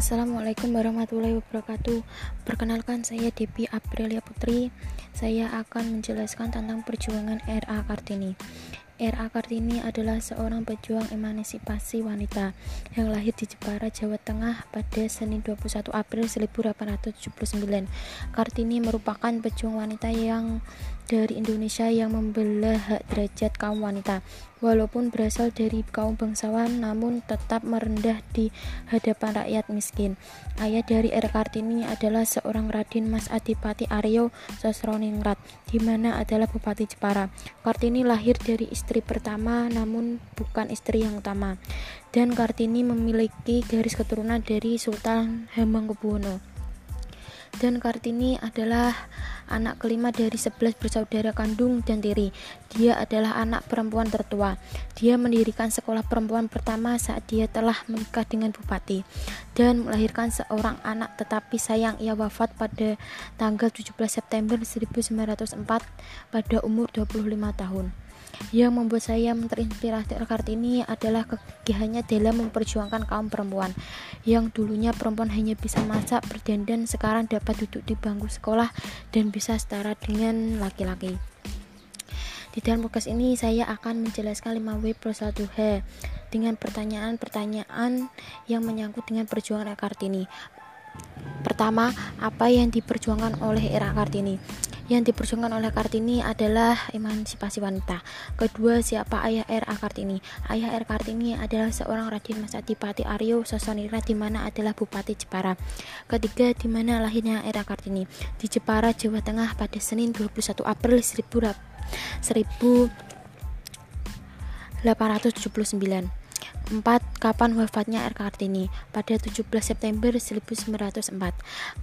Assalamualaikum warahmatullahi wabarakatuh. Perkenalkan saya Depi Aprilia Putri. Saya akan menjelaskan tentang perjuangan R.A. Kartini. R.A. Kartini adalah seorang pejuang emansipasi wanita yang lahir di Jepara, Jawa Tengah pada Senin 21 April 1879. Kartini merupakan pejuang wanita yang dari Indonesia yang membela hak derajat kaum wanita. Walaupun berasal dari kaum bangsawan, namun tetap merendah di hadapan rakyat miskin. Ayah dari R. Kartini adalah seorang Raden Mas Adipati Aryo Sosroningrat, di mana adalah Bupati Jepara. Kartini lahir dari istri istri pertama namun bukan istri yang utama dan Kartini memiliki garis keturunan dari Sultan Hamengkubuwono dan Kartini adalah anak kelima dari 11 bersaudara kandung dan tiri. Dia adalah anak perempuan tertua. Dia mendirikan sekolah perempuan pertama saat dia telah menikah dengan bupati dan melahirkan seorang anak tetapi sayang ia wafat pada tanggal 17 September 1904 pada umur 25 tahun. Yang membuat saya terinspirasi Kartini adalah kegigihannya dalam memperjuangkan kaum perempuan yang dulunya perempuan hanya bisa masak, berdandan, sekarang dapat duduk di bangku sekolah dan bisa setara dengan laki-laki. Di dalam podcast ini saya akan menjelaskan 5 W plus 1 H dengan pertanyaan-pertanyaan yang menyangkut dengan perjuangan Kartini. Pertama, apa yang diperjuangkan oleh era Kartini? Yang diperjuangkan oleh Kartini adalah emansipasi wanita. Kedua, siapa ayah R.A. Kartini? Ayah R. Kartini adalah seorang Raden Mas Adipati Aryo Sosonira di mana adalah Bupati Jepara. Ketiga, di mana lahirnya R.A. Kartini? Di Jepara, Jawa Tengah pada Senin 21 April 1879. 4. Kapan wafatnya R. Kartini? Pada 17 September 1904.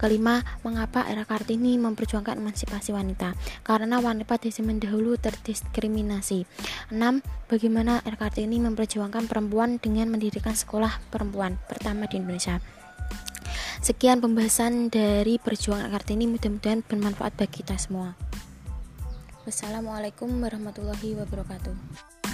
Kelima, mengapa R. Kartini memperjuangkan emansipasi wanita? Karena wanita di zaman dahulu terdiskriminasi. 6. Bagaimana R. Kartini memperjuangkan perempuan dengan mendirikan sekolah perempuan pertama di Indonesia? Sekian pembahasan dari perjuangan Kartini mudah-mudahan bermanfaat bagi kita semua. Wassalamualaikum warahmatullahi wabarakatuh.